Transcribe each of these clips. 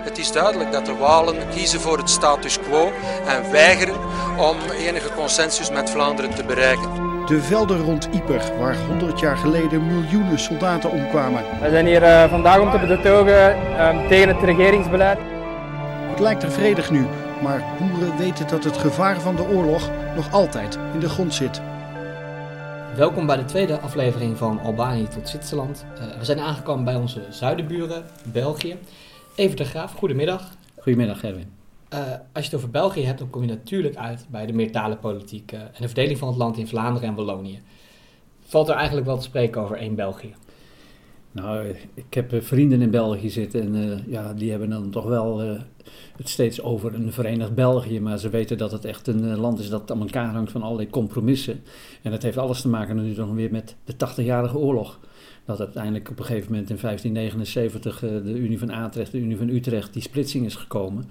Het is duidelijk dat de Walen kiezen voor het status quo en weigeren om enige consensus met Vlaanderen te bereiken. De velden rond Yper, waar 100 jaar geleden miljoenen soldaten omkwamen. We zijn hier uh, vandaag om te betogen uh, tegen het regeringsbeleid. Het lijkt er vredig nu, maar boeren weten dat het gevaar van de oorlog nog altijd in de grond zit. Welkom bij de tweede aflevering van Albanië tot Zwitserland. Uh, we zijn aangekomen bij onze zuidenburen, België. Even de Graaf, goedemiddag. Goedemiddag, Erwin. Uh, als je het over België hebt, dan kom je natuurlijk uit bij de meertalenpolitiek uh, en de verdeling van het land in Vlaanderen en Wallonië. Valt er eigenlijk wel te spreken over één België? Nou, ik heb vrienden in België zitten en uh, ja, die hebben dan toch wel het steeds over een verenigd België, maar ze weten dat het echt een land is dat aan elkaar hangt van allerlei compromissen. En dat heeft alles te maken natuurlijk nog weer met de 80-jarige oorlog dat uiteindelijk op een gegeven moment in 1579 uh, de Unie van Atrecht, de Unie van Utrecht, die splitsing is gekomen.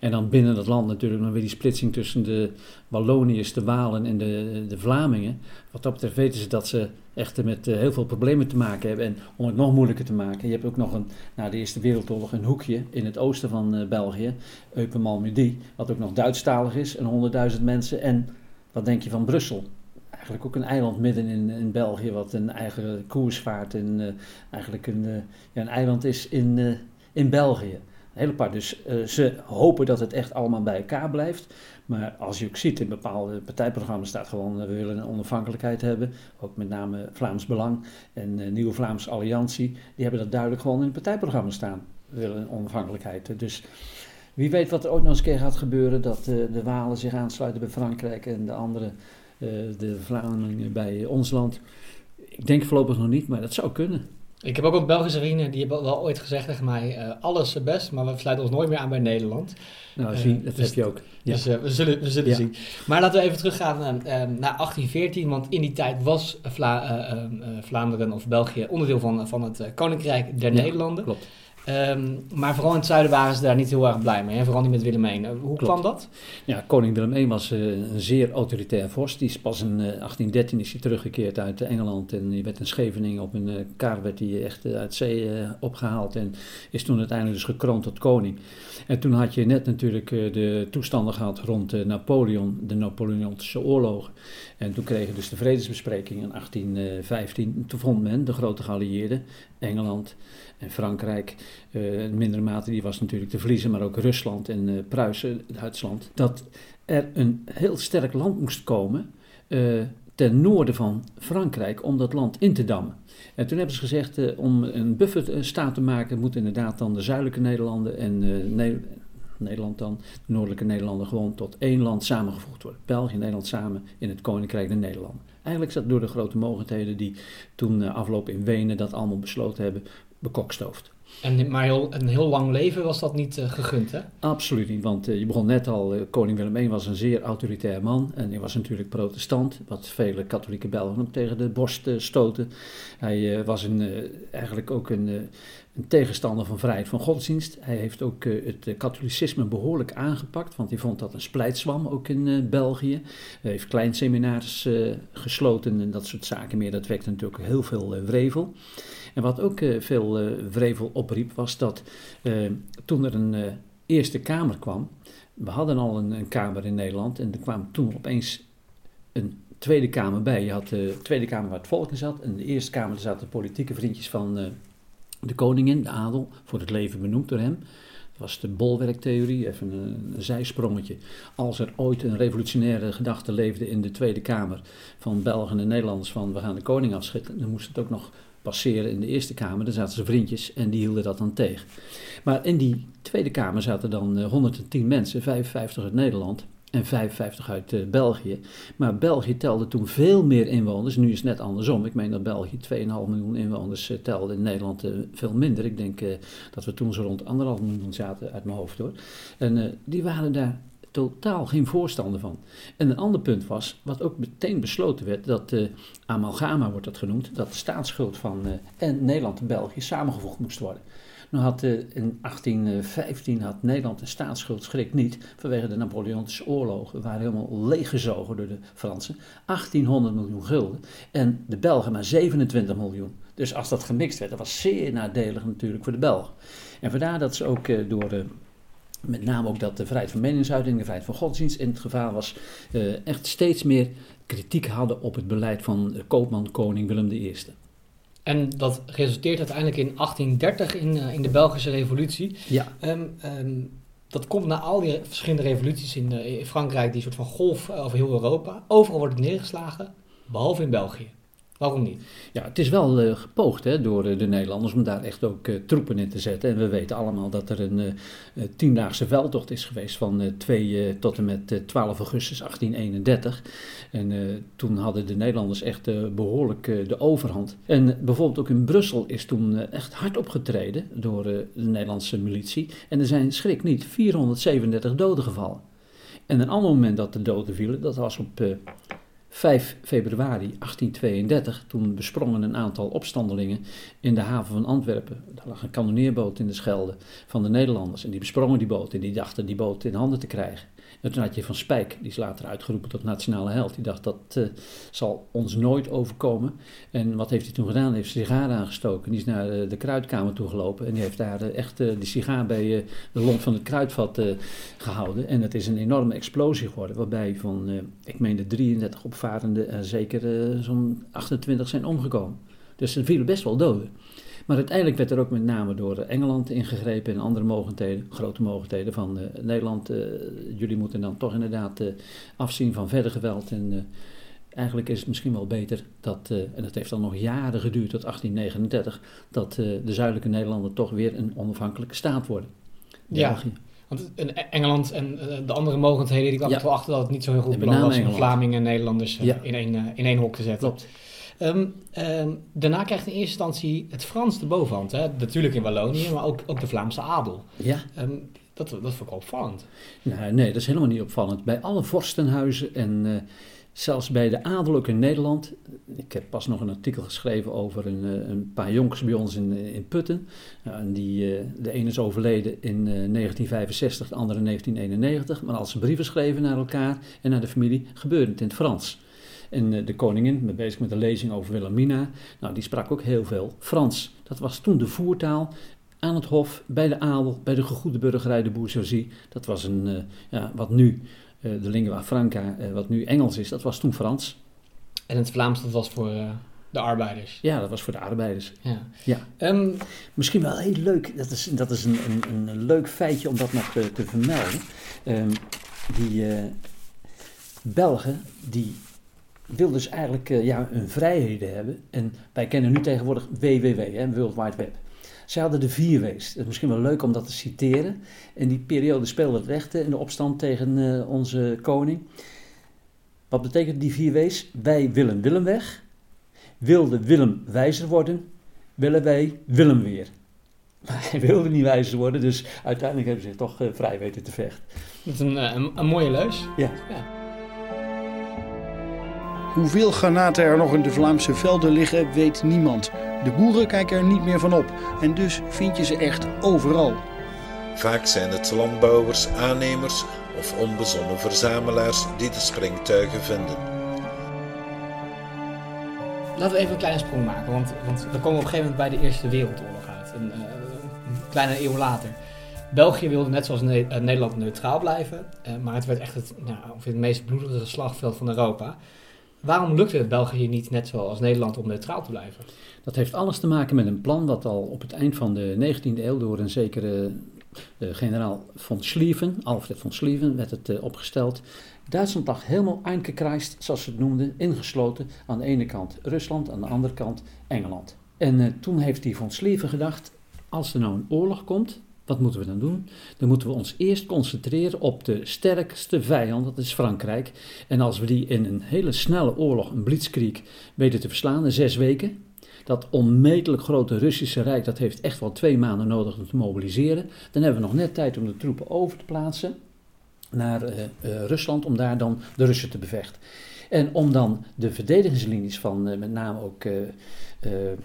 En dan binnen dat land natuurlijk nog weer die splitsing tussen de Walloniërs, de Walen en de, de Vlamingen. Wat dat betreft weten ze dat ze echt met uh, heel veel problemen te maken hebben. En om het nog moeilijker te maken, je hebt ook nog een, na de Eerste Wereldoorlog een hoekje in het oosten van uh, België, Eupen-Malmedy, wat ook nog Duitsstalig is en 100.000 mensen. En wat denk je van Brussel? Eigenlijk ook een eiland midden in, in België, wat een eigen koers vaart en uh, eigenlijk een, uh, ja, een eiland is in, uh, in België. Een hele part. Dus ze hopen dat het echt allemaal bij elkaar blijft. Maar als je ook ziet in bepaalde partijprogramma's staat gewoon, we willen een onafhankelijkheid hebben. Ook met name Vlaams Belang en Nieuwe Vlaamse Alliantie. Die hebben dat duidelijk gewoon in het partijprogramma staan. We willen een onafhankelijkheid. Dus wie weet wat er ooit nog eens een keer gaat gebeuren. Dat de Walen zich aansluiten bij Frankrijk en de andere uh, de Vlamingen bij ons land. Ik denk voorlopig nog niet, maar dat zou kunnen. Ik heb ook een Belgische vrienden die hebben wel ooit gezegd tegen mij: uh, alles best, maar we sluiten ons nooit meer aan bij Nederland. Nou, zie, dat dus, heb je ook. Ja. Dus uh, we zullen, we zullen ja. zien. Maar laten we even teruggaan naar, naar 1814, want in die tijd was Vla Vlaanderen of België onderdeel van, van het Koninkrijk der ja, Nederlanden. Klopt. Um, maar vooral in het zuiden waren ze daar niet heel erg blij mee. Hè? Vooral niet met Willem I. Hoe Klopt. kwam dat? Ja, koning Willem I was uh, een zeer autoritair vorst. Die is pas in uh, 1813 is hij teruggekeerd uit Engeland. En die werd in Scheveningen op een uh, kar werd hij echt uit zee opgehaald. En is toen uiteindelijk dus gekroond tot koning. En toen had je net natuurlijk de toestanden gehad rond Napoleon, de Napoleontische oorlogen. En toen kregen dus de vredesbesprekingen in 1815. Toen vond men, de grote geallieerden, Engeland Frankrijk, uh, in mindere mate die was natuurlijk te verliezen, maar ook Rusland en uh, Pruisen, Duitsland, dat er een heel sterk land moest komen uh, ten noorden van Frankrijk om dat land in te dammen. En toen hebben ze gezegd, om een bufferstaat te maken, moeten inderdaad dan de zuidelijke Nederlanden en ne Nederland dan, de noordelijke Nederlanden, gewoon tot één land samengevoegd worden. België en Nederland samen in het Koninkrijk der Nederlanden. Eigenlijk dat door de grote mogendheden die toen afloop in Wenen dat allemaal besloten hebben, bekokstoofd. En, maar heel, een heel lang leven was dat niet uh, gegund, hè? Absoluut niet, want uh, je begon net al, uh, koning Willem I was een zeer autoritair man. En hij was natuurlijk protestant, wat vele katholieke Belgen ook tegen de borst stoten. Hij was een, eigenlijk ook een, een, tegenstander van vrijheid van godsdienst. Hij heeft ook het katholicisme behoorlijk aangepakt, want hij vond dat een splijtswam, ook in België. Hij heeft kleinseminaars gesloten en dat soort zaken meer. Dat wekte natuurlijk heel veel wrevel. En wat ook uh, veel uh, wrevel opriep, was dat uh, toen er een Eerste Kamer kwam, we hadden al een, een, Kamer in Nederland en er kwam toen opeens een Tweede Kamer bij. Je had de Tweede Kamer waar het volk in zat en de Eerste Kamer zaten politieke vriendjes van de koningin, de adel, voor het leven benoemd door hem. Dat was de bolwerktheorie, even een, een, zijsprongetje. Als er ooit een revolutionaire gedachte leefde in de Tweede Kamer van Belgen en Nederlanders van we gaan de koning afschieten, dan moest het ook nog passeren in de Eerste Kamer. Daar zaten ze vriendjes en die hielden dat dan tegen. Maar in die Tweede Kamer zaten dan uh, 110 mensen, 55 uit Nederland en 55 uit uh, België. Maar België telde toen veel meer inwoners. Nu is het net andersom. Ik meen dat België 2,5 miljoen inwoners uh, telde. In Nederland veel minder. Ik denk dat we toen zo rond 1,5 miljoen zaten uit mijn hoofd hoor. En die waren daar totaal geen voorstander van. En een ander punt was, wat ook meteen besloten werd, dat uh, amalgama wordt dat genoemd, dat de staatsschuld van uh, en Nederland en België samengevoegd moest worden. Nou had uh, in 1815 had Nederland een staatsschuld, schrik niet, vanwege de Napoleontische oorlogen, waren helemaal leeggezogen door de Fransen. 1800 miljoen gulden en de Belgen maar 27 miljoen. Dus als dat gemixt werd, dat was zeer nadelig natuurlijk voor de Belgen. En vandaar dat ze ook door... Met name ook dat de vrijheid van meningsuiting, de vrijheid van godsdienst in het gevaar was, uh, echt steeds meer kritiek hadden op het beleid van koopman koning Willem I. En dat resulteert uiteindelijk in 1830 in, in de Belgische revolutie. Ja. Um, um, dat komt na al die verschillende revoluties in, in Frankrijk, die soort van golf over heel Europa. Overal wordt het neergeslagen, behalve in België. Waarom niet? Ja, het is wel uh, gepoogd hè, door uh, de Nederlanders om daar echt ook uh, troepen in te zetten. En we weten allemaal dat er een tiendaagse veldtocht is geweest van 2 tot en met 12 augustus 1831. En toen hadden de Nederlanders echt behoorlijk de overhand. En bijvoorbeeld ook in Brussel is toen echt hard opgetreden door de Nederlandse militie. En er zijn, schrik niet, 437 doden gevallen. En een ander moment dat de doden vielen, dat was op 5 februari 1832, toen besprongen een aantal opstandelingen in de haven van Antwerpen. Daar lag een kanoneerboot in de Schelde van de Nederlanders. En die besprongen die boot en die dachten die boot in handen te krijgen. En toen had je Van Spijk, die is later uitgeroepen tot nationale held. Die dacht dat uh, zal ons nooit overkomen. En wat heeft hij toen gedaan? Hij heeft sigaar aangestoken. Die is naar uh, de kruidkamer toegelopen. En die heeft daar uh, echt de sigaar bij de lont van het kruidvat gehouden. En dat is een enorme explosie geworden. Waarbij van, ik meen de 33 opvarenden er zeker zo'n 28 zijn omgekomen. Dus er vielen best wel doden. Maar uiteindelijk werd er ook met name door Engeland ingegrepen en andere mogendheden, grote mogendheden van uh, Nederland. Uh, jullie moeten dan toch inderdaad afzien van verder geweld. En eigenlijk is het misschien wel beter dat, en dat heeft dan nog jaren geduurd tot 1839, dat de zuidelijke Nederlanden toch weer een onafhankelijke staat worden. Ja. Want Engeland en de andere mogendheden die kwamen ja. wel achter dat het niet zo heel goed plan was om Vlamingen en Nederlanders ja. in, één, in één hok te zetten. Klopt. Um, um, daarna krijgt in eerste instantie het Frans de bovenhand. Hè? Natuurlijk in Wallonië, maar ook, ook de Vlaamse adel. Ja. Um, dat, dat vond ik opvallend. Nee, nee, dat is helemaal niet opvallend. Bij alle vorstenhuizen en uh, zelfs bij de adel ook in Nederland. Ik heb pas nog een artikel geschreven over een, uh, een paar jongens bij ons in, in Putten. Uh, en die, de ene is overleden in 1965, de andere in 1991. Maar als ze brieven schreven naar elkaar en naar de familie, gebeurde het in het Frans. En de koningin, ben bezig met een lezing over Wilhelmina, nou, die sprak ook heel veel Frans. Dat was toen de voertaal aan het hof, bij de adel, bij de gegoede burgerij, de bourgeoisie. Dat was een, uh, ja, wat nu uh, de lingua franca, uh, wat nu Engels is, dat was toen Frans. En het Vlaams, dat was voor de arbeiders? Ja, dat was voor de arbeiders. Ja. ja. Um, Misschien wel heel leuk, dat is, dat is een, een, een leuk feitje om dat nog te, te vermelden. Um, die Belgen, die wil dus eigenlijk uh, ja, hun vrijheden hebben. En wij kennen nu tegenwoordig WWW, hè, World Wide Web. Zij hadden de vier W's. Het is misschien wel leuk om dat te citeren. In die periode speelde het rechten in de opstand tegen uh, onze koning. Wat betekent die vier W's? Wij willen Willem weg. Wilde Willem wijzer worden, willen wij Willem weer. Maar hij wilde niet wijzer worden, dus uiteindelijk hebben ze zich toch uh, vrij weten te vechten. Dat is een, een, een mooie leus. Ja. ja. Hoeveel granaten er nog in de Vlaamse velden liggen, weet niemand. De boeren kijken er niet meer van op en dus vind je ze echt overal. Vaak zijn het landbouwers, aannemers of onbezonnen verzamelaars die de springtuigen vinden. Laten we even een kleine sprong maken, want, want we komen op een gegeven moment bij de Eerste Wereldoorlog uit. Een, uh, een kleine eeuw later. België wilde net zoals ne Nederland neutraal blijven, uh, maar het werd echt het, nou, het meest bloedige slagveld van Europa. Waarom lukte het België niet net zoals Nederland om neutraal te blijven? Dat heeft alles te maken met een plan dat al op het eind van de 19e eeuw door een zekere uh, generaal von Schlieven, Alfred von Schlieven, werd het uh, opgesteld. Duitsland lag helemaal eingekruist, zoals ze het noemden, ingesloten. Aan de ene kant Rusland, aan de andere kant Engeland. En uh, toen heeft die von Schlieven gedacht, als er nou een oorlog komt, wat moeten we dan doen? Dan moeten we ons eerst concentreren op de sterkste vijand, dat is Frankrijk. En als we die in een hele snelle oorlog, een blitzkrieg, weten te verslaan in zes weken, dat onmetelijk grote Russische rijk, dat heeft echt wel twee maanden nodig om te mobiliseren. Dan hebben we nog net tijd om de troepen over te plaatsen naar uh, uh, Rusland, om daar dan de Russen te bevechten. En om dan de verdedigingslinies van uh, met name ook uh,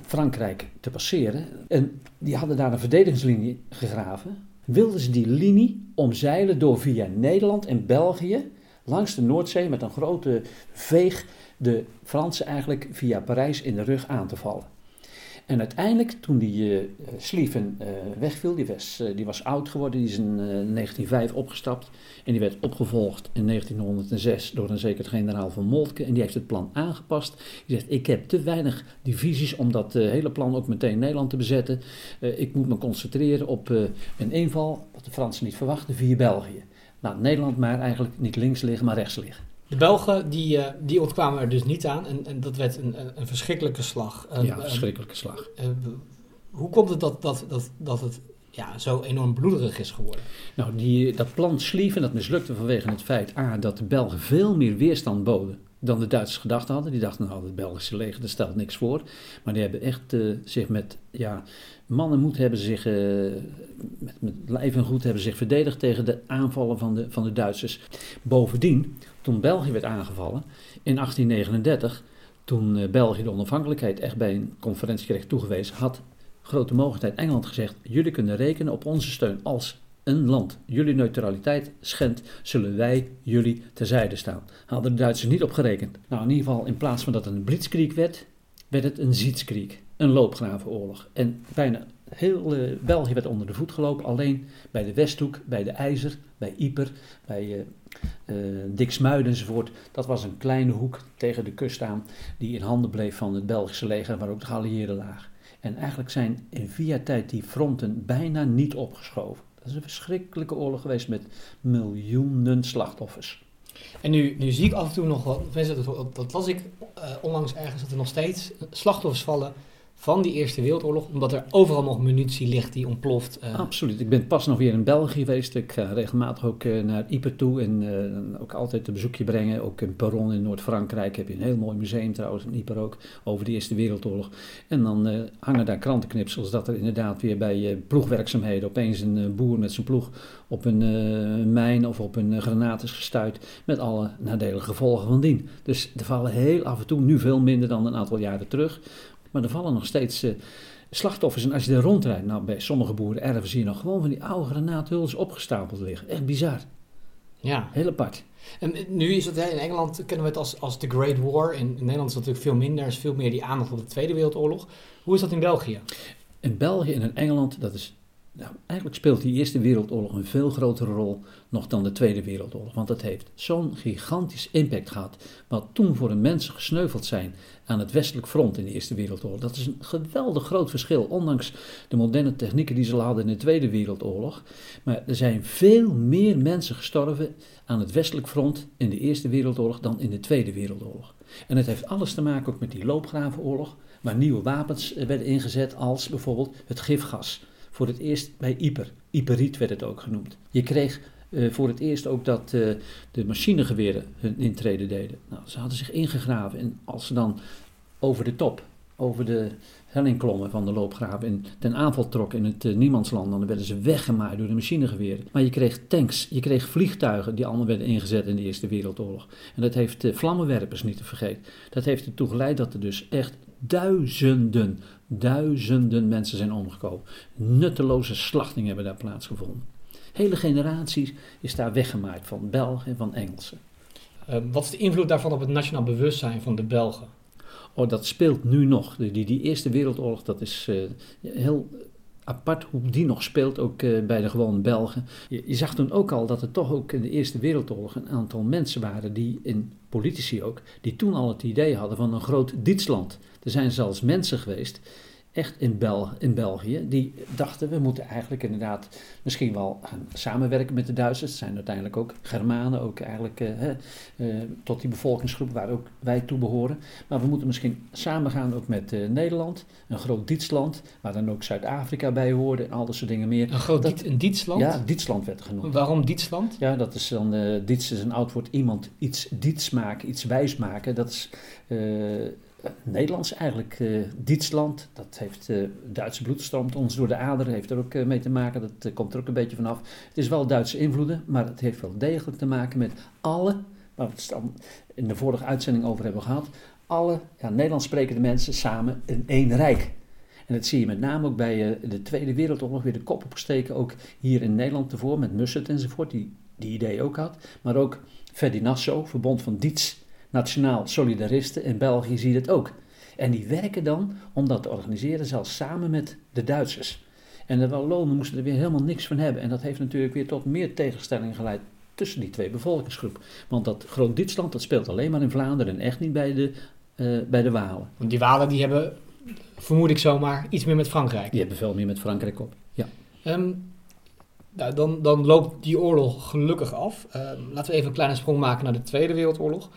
Frankrijk te passeren. En die hadden daar een verdedigingslinie gegraven. Wilden ze die linie omzeilen door via Nederland en België langs de Noordzee met een grote veeg de Fransen eigenlijk via Parijs in de rug aan te vallen. En uiteindelijk, toen die uh, Slieven uh, wegviel, die was, uh, die was oud geworden, die is in 1905 opgestapt. En die werd opgevolgd in 1906 door een zeker generaal van Moltke. En die heeft het plan aangepast. Die zegt, ik heb te weinig divisies om dat hele plan ook meteen Nederland te bezetten. ik moet me concentreren op een inval, wat de Fransen niet verwachten, via België. Nou, Nederland maar eigenlijk niet links liggen, maar rechts liggen. De Belgen die, uh, die ontkwamen er dus niet aan en, en dat werd een, een verschrikkelijke slag. ja, een verschrikkelijke slag. Uh, hoe komt het dat, dat, dat, dat het ja, zo enorm bloederig is geworden? Nou, die, dat plan Schlieffen dat mislukte vanwege het feit A, dat de Belgen veel meer weerstand boden dan de Duitsers gedacht hadden. Die dachten, nou, het Belgische leger, dat stelt niks voor. Maar die hebben echt uh, zich met, ja, mannen moed hebben zich, uh, met, met lijf en goed hebben zich verdedigd tegen de aanvallen van de, van de Duitsers. Bovendien, toen België werd aangevallen in 1839, toen uh, België de onafhankelijkheid echt bij een conferentie kreeg toegewezen, had grote mogelijkheid Engeland gezegd: jullie kunnen rekenen op onze steun als een land jullie neutraliteit schendt, zullen wij jullie terzijde staan. Hadden de Duitsers niet op gerekend. Nou, in ieder geval, in plaats van dat het een blitzkrieg werd, werd het een zietskrieg, een loopgravenoorlog. En bijna heel uh, België werd onder de voet gelopen, alleen bij de Westhoek, bij de IJzer, bij Yper, bij uh, enzovoort. Dat was een kleine hoek tegen de kust aan, die in handen bleef van het Belgische leger, waar ook de geallieerden lagen. En eigenlijk zijn in vier tijd die fronten bijna niet opgeschoven. Dat is een verschrikkelijke oorlog geweest met miljoenen slachtoffers. En nu, nu zie ik af en toe nog wat, dat, dat las ik onlangs ergens, dat er nog steeds slachtoffers vallen van die Eerste Wereldoorlog, omdat er overal nog munitie ligt die ontploft. Uh. Absoluut. Ik ben pas nog weer in België geweest. Ik ga regelmatig ook uh, naar Ypres toe en uh, ook altijd een bezoekje brengen. Ook in Perron in Noord-Frankrijk heb je een heel mooi museum trouwens, in Ypres ook, over de Eerste Wereldoorlog. En dan hangen daar krantenknipsels dat er inderdaad weer bij ploegwerkzaamheden opeens een boer met zijn ploeg op een mijn of op een granaat is gestuurd met alle nadelige gevolgen van dien. Dus er vallen heel af en toe, nu veel minder dan een aantal jaren terug, maar er vallen nog steeds uh, slachtoffers. En als je er rondrijdt, nou bij sommige boeren erven zie je nog gewoon van die oude granaathulzen opgestapeld liggen. Echt bizar. Ja. Heel apart. En nu is het, in Engeland kennen we het als, als The Great War. In, in Nederland is het natuurlijk veel minder. Er is veel meer die aandacht op de Tweede Wereldoorlog. Hoe is dat in België? In België en in Engeland, dat is nou, eigenlijk speelt die Eerste Wereldoorlog een veel grotere rol nog dan de Tweede Wereldoorlog. Want dat heeft zo'n gigantisch impact gehad. Wat toen voor de mensen gesneuveld zijn aan het westelijk front in de Eerste Wereldoorlog. Dat is een geweldig groot verschil, ondanks de moderne technieken die ze hadden in de Tweede Wereldoorlog. Maar er zijn veel meer mensen gestorven aan het westelijk front in de Eerste Wereldoorlog dan in de Tweede Wereldoorlog. En het heeft alles te maken ook met die loopgravenoorlog, waar nieuwe wapens werden ingezet als bijvoorbeeld het gifgas voor het eerst bij Iper. Iperiet werd het ook genoemd. Je kreeg uh, voor het eerst ook dat uh, de machinegeweren hun intrede deden. Nou, ze hadden zich ingegraven en als ze dan over de top, over de helling klommen van de loopgraven en ten aanval trokken in het uh, niemandsland, dan werden ze weggemaaid door de machinegeweren. Maar je kreeg tanks, je kreeg vliegtuigen die allemaal werden ingezet in de Eerste Wereldoorlog. En dat heeft vlammenwerpers niet te vergeten. Dat heeft ertoe geleid dat er dus echt duizenden, duizenden mensen zijn omgekomen. Nutteloze slachtingen hebben daar plaatsgevonden. Hele generaties is daar weggemaaid van Belgen en van Engelsen. Uh, wat is de invloed daarvan op het nationaal bewustzijn van de Belgen? Oh, dat speelt nu nog. Die, die Eerste Wereldoorlog, dat is uh, heel apart hoe die nog speelt, ook uh, bij de gewone Belgen. Je, je, zag toen ook al dat er toch ook in de Eerste Wereldoorlog een aantal mensen waren, die in politici ook, die toen al het idee hadden van een groot Duitsland. Er zijn zelfs mensen geweest echt in, Bel in België, die dachten we moeten eigenlijk inderdaad misschien wel gaan samenwerken met de Duitsers. Het zijn uiteindelijk ook Germanen, ook eigenlijk uh, uh, tot die bevolkingsgroep waar ook wij toe behoren. Maar we moeten misschien samengaan ook met uh, Nederland, een groot Duitsland, waar dan ook Zuid-Afrika bij hoorde en al dat soort dingen meer. Een groot dat, een Duitsland? Ja, Duitsland werd genoemd. Waarom Duitsland? Ja, dat is dan, Diets is een oud woord, iemand iets Diets maken, iets wijs maken. Dat is Nederlands eigenlijk. Uh, Duitsland, dat heeft uh, Duitse bloed stroomt ons door de aderen, heeft er ook uh, mee te maken. Dat komt er ook een beetje vanaf. Het is wel Duitse invloeden, maar het heeft wel degelijk te maken met alle, waar we het in de vorige uitzending over hebben gehad, alle ja, Nederlands sprekende mensen samen in één rijk. En dat zie je met name ook bij de Tweede Wereldoorlog weer de kop opsteken, ook hier in Nederland tevoren met Mussert enzovoort, die die idee ook had. Maar ook Ferdinand verbond van Diets Nationaal Solidaristen in België zie je het ook. En die werken dan om dat te organiseren, zelfs samen met de Duitsers. En de Wallonen moesten er weer helemaal niks van hebben. En dat heeft natuurlijk weer tot meer tegenstelling geleid tussen die twee bevolkingsgroepen. Want dat Groot-Duitsland, dat speelt alleen maar in Vlaanderen en echt niet bij de, uh, bij de Walen. Want die Walen die hebben, vermoed ik zomaar, iets meer met Frankrijk. Die hebben veel meer met Frankrijk op, ja. Um, nou, dan, dan loopt die oorlog gelukkig af. Um, laten we even een kleine sprong maken naar de Tweede Wereldoorlog.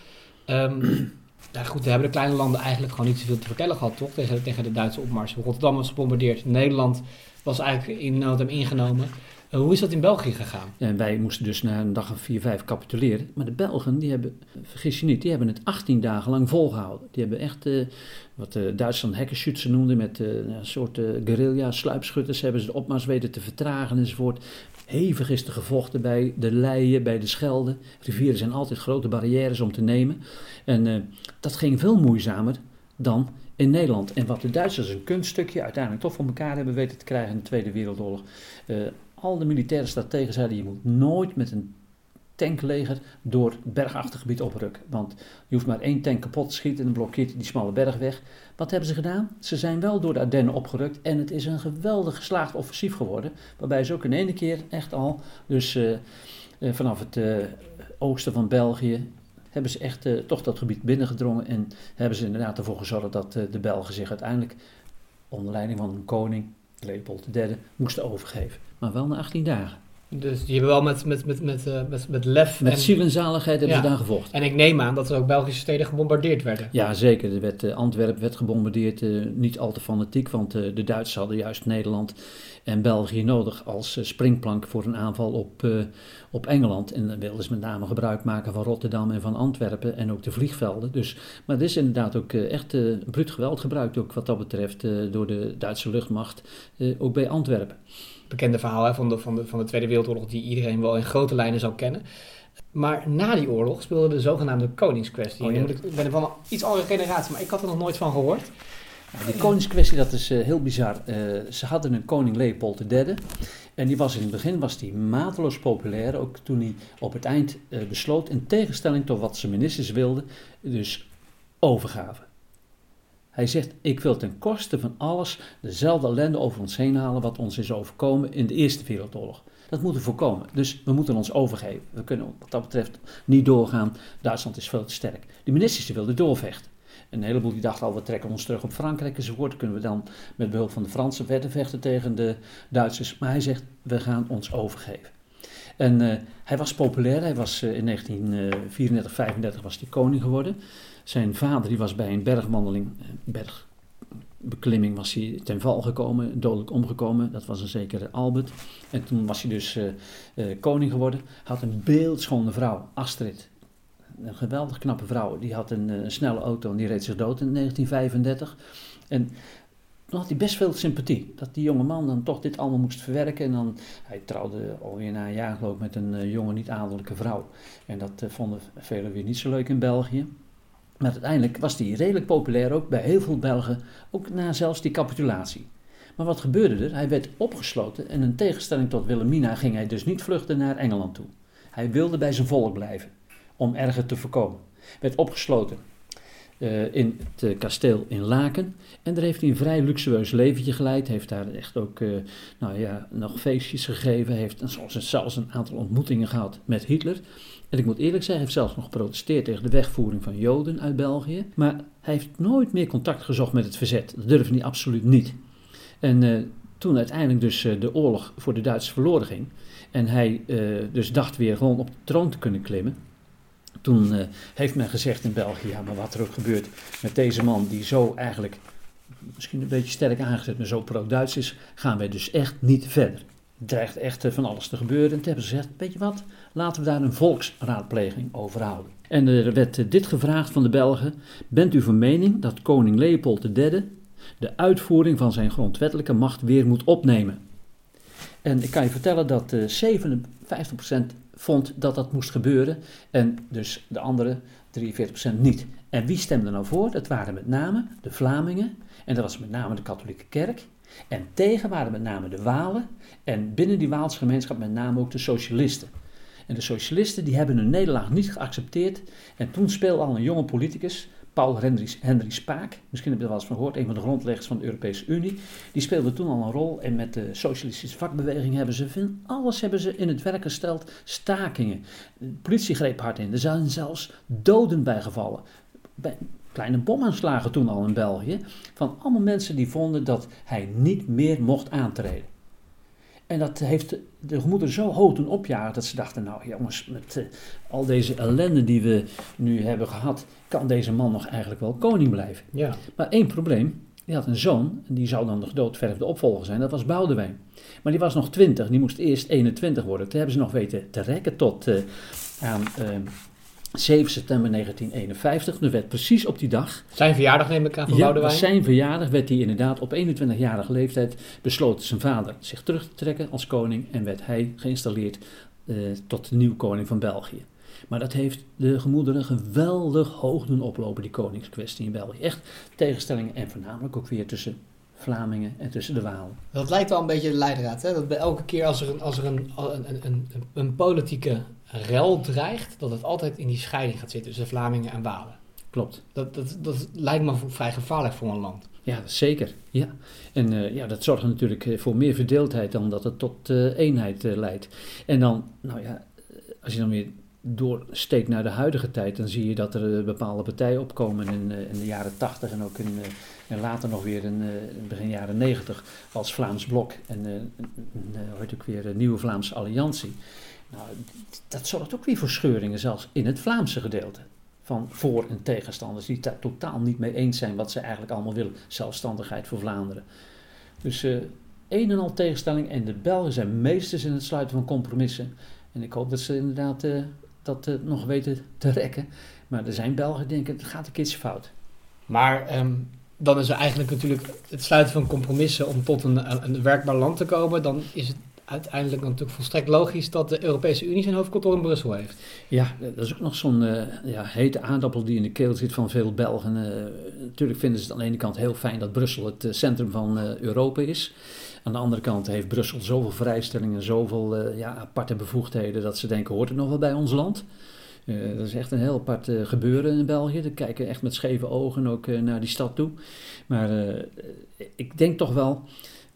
Um, nou goed, daar hebben de kleine landen eigenlijk gewoon niet zoveel te vertellen gehad, toch? Tegen, tegen de Duitse opmars. Rotterdam was gebombardeerd. Nederland was eigenlijk in nood ingenomen. Uh, hoe is dat in België gegaan? En wij moesten dus na een dag of vier, vijf capituleren. Maar de Belgen, die hebben, vergis je niet, die hebben het 18 dagen lang volgehouden. Die hebben echt, uh, wat uh, Duitsland hekkenschützen noemde, met een soort guerrilla, sluipschutters, hebben ze de opmars weten te vertragen enzovoort. Hevig is er gevochten bij de Leien, bij de Schelde. Rivieren zijn altijd grote barrières om te nemen. En dat ging veel moeizamer dan in Nederland. En wat de Duitsers een kunststukje uiteindelijk toch voor elkaar hebben weten te krijgen in de Tweede Wereldoorlog. Al de militaire strategen zeiden je moet nooit met een tankleger door bergachtig gebied oprukken. Want je hoeft maar één tank kapot te schieten en dan blokkeert die smalle berg weg. Wat hebben ze gedaan? Ze zijn wel door de Ardennen opgerukt en het is een geweldig geslaagd offensief geworden. Waarbij ze ook in één keer echt al, dus uh, uh, vanaf het uh, oosten van België, hebben ze echt toch dat gebied binnengedrongen en hebben ze inderdaad ervoor gezorgd dat de Belgen zich uiteindelijk onder leiding van een koning, Leopold III, moesten overgeven. Maar wel na 18 dagen. Dus die hebben wel met, met, met, met, uh, met, met lef... Met en, ziel en zaligheid hebben ja. ze daar gevochten. En ik neem aan dat er ook Belgische steden gebombardeerd werden. Ja, zeker. Er werd, uh, Antwerpen werd gebombardeerd, uh, niet al te fanatiek, want de Duitsers hadden juist Nederland en België nodig als springplank voor een aanval op, op Engeland. En dan wilden ze met name gebruik maken van Rotterdam en van Antwerpen en ook de vliegvelden. Dus, maar er is inderdaad ook echt bruut geweld gebruikt, ook wat dat betreft, door de Duitse luchtmacht, ook bij Antwerpen bekende verhaal hè, van, de, van, de, van de Tweede Wereldoorlog, die iedereen wel in grote lijnen zou kennen. Maar na die oorlog speelde de zogenaamde koningskwestie. Oh, ja. Ik ben van een iets andere generatie, maar ik had er nog nooit van gehoord. Nou, die koningskwestie, dat is uh, heel bizar. Uh, ze hadden een koning Leopold III. En die was in het begin was die mateloos populair. Ook toen hij op het eind uh, besloot, in tegenstelling tot wat zijn ministers wilden, dus overgaven. Hij zegt, ik wil ten koste van alles dezelfde ellende over ons heen halen wat ons is overkomen in de Eerste Wereldoorlog. Dat moeten we voorkomen. Dus we moeten ons overgeven. We kunnen wat dat betreft niet doorgaan. Duitsland is veel te sterk. De ministers wilden doorvechten. Een heleboel die dachten al, we trekken ons terug op Frankrijk enzovoort. Kunnen we dan met behulp van de Fransen verder vechten tegen de Duitsers. Maar hij zegt, we gaan ons overgeven. En uh, hij was populair. Hij was uh, in 1934, 35 was hij koning geworden. Zijn vader die was bij een bergwandeling, eh, bergbeklimming, was hij ten val gekomen, dodelijk omgekomen. Dat was een zekere Albert. En toen was hij dus uh, uh, koning geworden. Had een beeldschone vrouw, Astrid. Een geweldig knappe vrouw. Die had een, snelle auto en die reed zich dood in 1935. En toen had hij best veel sympathie. Dat die jonge man dan toch dit allemaal moest verwerken. En dan, hij trouwde alweer na een jaar geloof met een jonge niet-adellijke vrouw. En dat vonden velen weer niet zo leuk in België. Maar uiteindelijk was hij redelijk populair ook bij heel veel Belgen, ook na zelfs die capitulatie. Maar wat gebeurde er? Hij werd opgesloten en in tegenstelling tot Wilhelmina ging hij dus niet vluchten naar Engeland toe. Hij wilde bij zijn volk blijven, om erger te voorkomen. Werd opgesloten uh, in het uh, kasteel in Laken. En daar heeft hij een vrij luxueus leventje geleid. Heeft daar echt ook uh, nou ja, nog feestjes gegeven. Heeft zelfs een aantal ontmoetingen gehad met Hitler. En ik moet eerlijk zeggen, hij heeft zelfs nog geprotesteerd tegen de wegvoering van Joden uit België. Maar hij heeft nooit meer contact gezocht met het verzet. Dat durfde hij absoluut niet. En toen uiteindelijk dus de oorlog voor de Duitsers verloren ging. En hij dus dacht weer gewoon op de troon te kunnen klimmen. Toen heeft men gezegd in België, ja maar wat er ook gebeurt met deze man die zo eigenlijk misschien een beetje sterk aangezet, maar zo pro-Duits is, gaan wij dus echt niet verder dreigt echt van alles te gebeuren. En toen hebben ze gezegd, weet je wat, laten we daar een volksraadpleging over houden. En er werd dit gevraagd van de Belgen, bent u van mening dat koning Leopold III de uitvoering van zijn grondwettelijke macht weer moet opnemen? En ik kan je vertellen dat uh, 57% vond dat dat moest gebeuren en dus de andere 43% niet. En wie stemde nou voor? Dat waren met name de Vlamingen en dat was met name de katholieke kerk en tegen waren met name de Walen en binnen die Waalse gemeenschap met name ook de socialisten. En de socialisten die hebben hun nederlaag niet geaccepteerd. En toen speelde al een jonge politicus, Paul Henry, Spaak, misschien heb je er wel eens van gehoord, een van de grondleggers van de Europese Unie. Die speelde toen al een rol en met de socialistische vakbeweging hebben ze van alles hebben ze in het werk gesteld. Stakingen, de politie greep hard in, er zijn zelfs doden bijgevallen. Bij kleine bomaanslagen toen al in België, van allemaal mensen die vonden dat hij niet meer mocht aantreden. En dat heeft de gemoeder zo hoog doen opjagen dat ze dachten, nou jongens, met uh, al deze ellende die we nu hebben gehad, kan deze man nog eigenlijk wel koning blijven. Ja. Maar één probleem, die had een zoon, en die zou dan de gedoodverfde opvolger zijn, dat was Boudewijn. Maar die was nog 20, die moest eerst 21 worden. Toen hebben ze nog weten te rekken tot uh, aan... Uh, 7 september 1951, er werd precies op die dag... Zijn verjaardag neem ik aan van ja, Boudewijn? zijn verjaardag werd hij inderdaad op 21-jarige leeftijd besloten zijn vader zich terug te trekken als koning en werd hij geïnstalleerd uh, tot de nieuwe koning van België. Maar dat heeft de gemoederen geweldig hoog doen oplopen, die koningskwestie in België. Echt tegenstellingen en voornamelijk ook weer tussen Vlamingen en tussen de Walen. Dat lijkt wel een beetje de leidraad. Hè? Dat bij elke keer als er een, als er een, een, een, een, een politieke rel dreigt, dat het altijd in die scheiding gaat zitten tussen Vlamingen en Walen. Klopt. Dat, dat, dat lijkt me vrij gevaarlijk voor een land. Ja, zeker. Ja. En uh, ja, dat zorgt natuurlijk voor meer verdeeldheid dan dat het tot uh, eenheid uh, leidt. En dan, nou ja, als je dan weer doorsteekt naar de huidige tijd, dan zie je dat er bepaalde partijen opkomen in, in de jaren 80 en ook in, en later nog weer in, in begin jaren 90 als Vlaams Blok en hoe heet ook weer Nieuwe Vlaamse Alliantie. Nou, dat zorgt ook weer voor scheuringen, zelfs in het Vlaamse gedeelte. Van voor- en tegenstanders die daar totaal niet mee eens zijn wat ze eigenlijk allemaal willen. Zelfstandigheid voor Vlaanderen. Dus uh, een en al tegenstelling. En de Belgen zijn meesters in het sluiten van compromissen. En ik hoop dat ze inderdaad uh, dat uh, nog weten te rekken. Maar er zijn Belgen die denken, het gaat een keertje fout. Maar um, dan is er eigenlijk natuurlijk het sluiten van compromissen om tot een, een werkbaar land te komen. Dan is het uiteindelijk natuurlijk volstrekt logisch dat de Europese Unie zijn hoofdkantoor in Brussel heeft. Ja, dat is ook nog zo'n uh, ja, hete aardappel die in de keel zit van veel Belgen. Uh, natuurlijk vinden ze het aan de ene kant heel fijn dat Brussel het uh, centrum van Europa is. Aan de andere kant heeft Brussel zoveel vrijstellingen, zoveel ja, aparte bevoegdheden dat ze denken, hoort het nog wel bij ons land? Uh, dat is echt een heel apart gebeuren in België. Ze kijken echt met scheve ogen ook naar die stad toe. Maar ik denk toch wel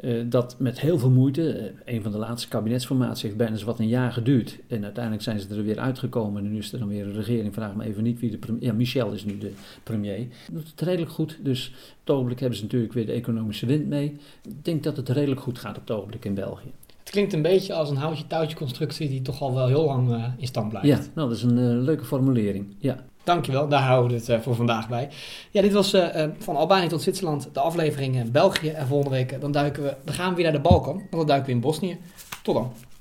uh, dat met heel veel moeite, uh, een van de laatste kabinetsformaties heeft bijna wat een jaar geduurd. En uiteindelijk zijn ze er weer uitgekomen. En nu is er dan weer een regering. Vraag me even niet wie de premier... Ja, Michel is nu de premier. Doet het redelijk goed. Dus op het ogenblik hebben ze natuurlijk weer de economische wind mee. Ik denk dat het redelijk goed gaat op het ogenblik in België. Het klinkt een beetje als een houtje-touwtje constructie die toch al wel heel lang uh, in stand blijft. Ja, nou, dat is een leuke formulering. Ja. Dankjewel, daar houden we het uh, voor vandaag bij. Ja, dit was uh, van Albanië tot Zwitserland, de aflevering België. En volgende week dan, duiken we, dan gaan we weer naar de Balkan, want dan duiken we in Bosnië. Tot dan.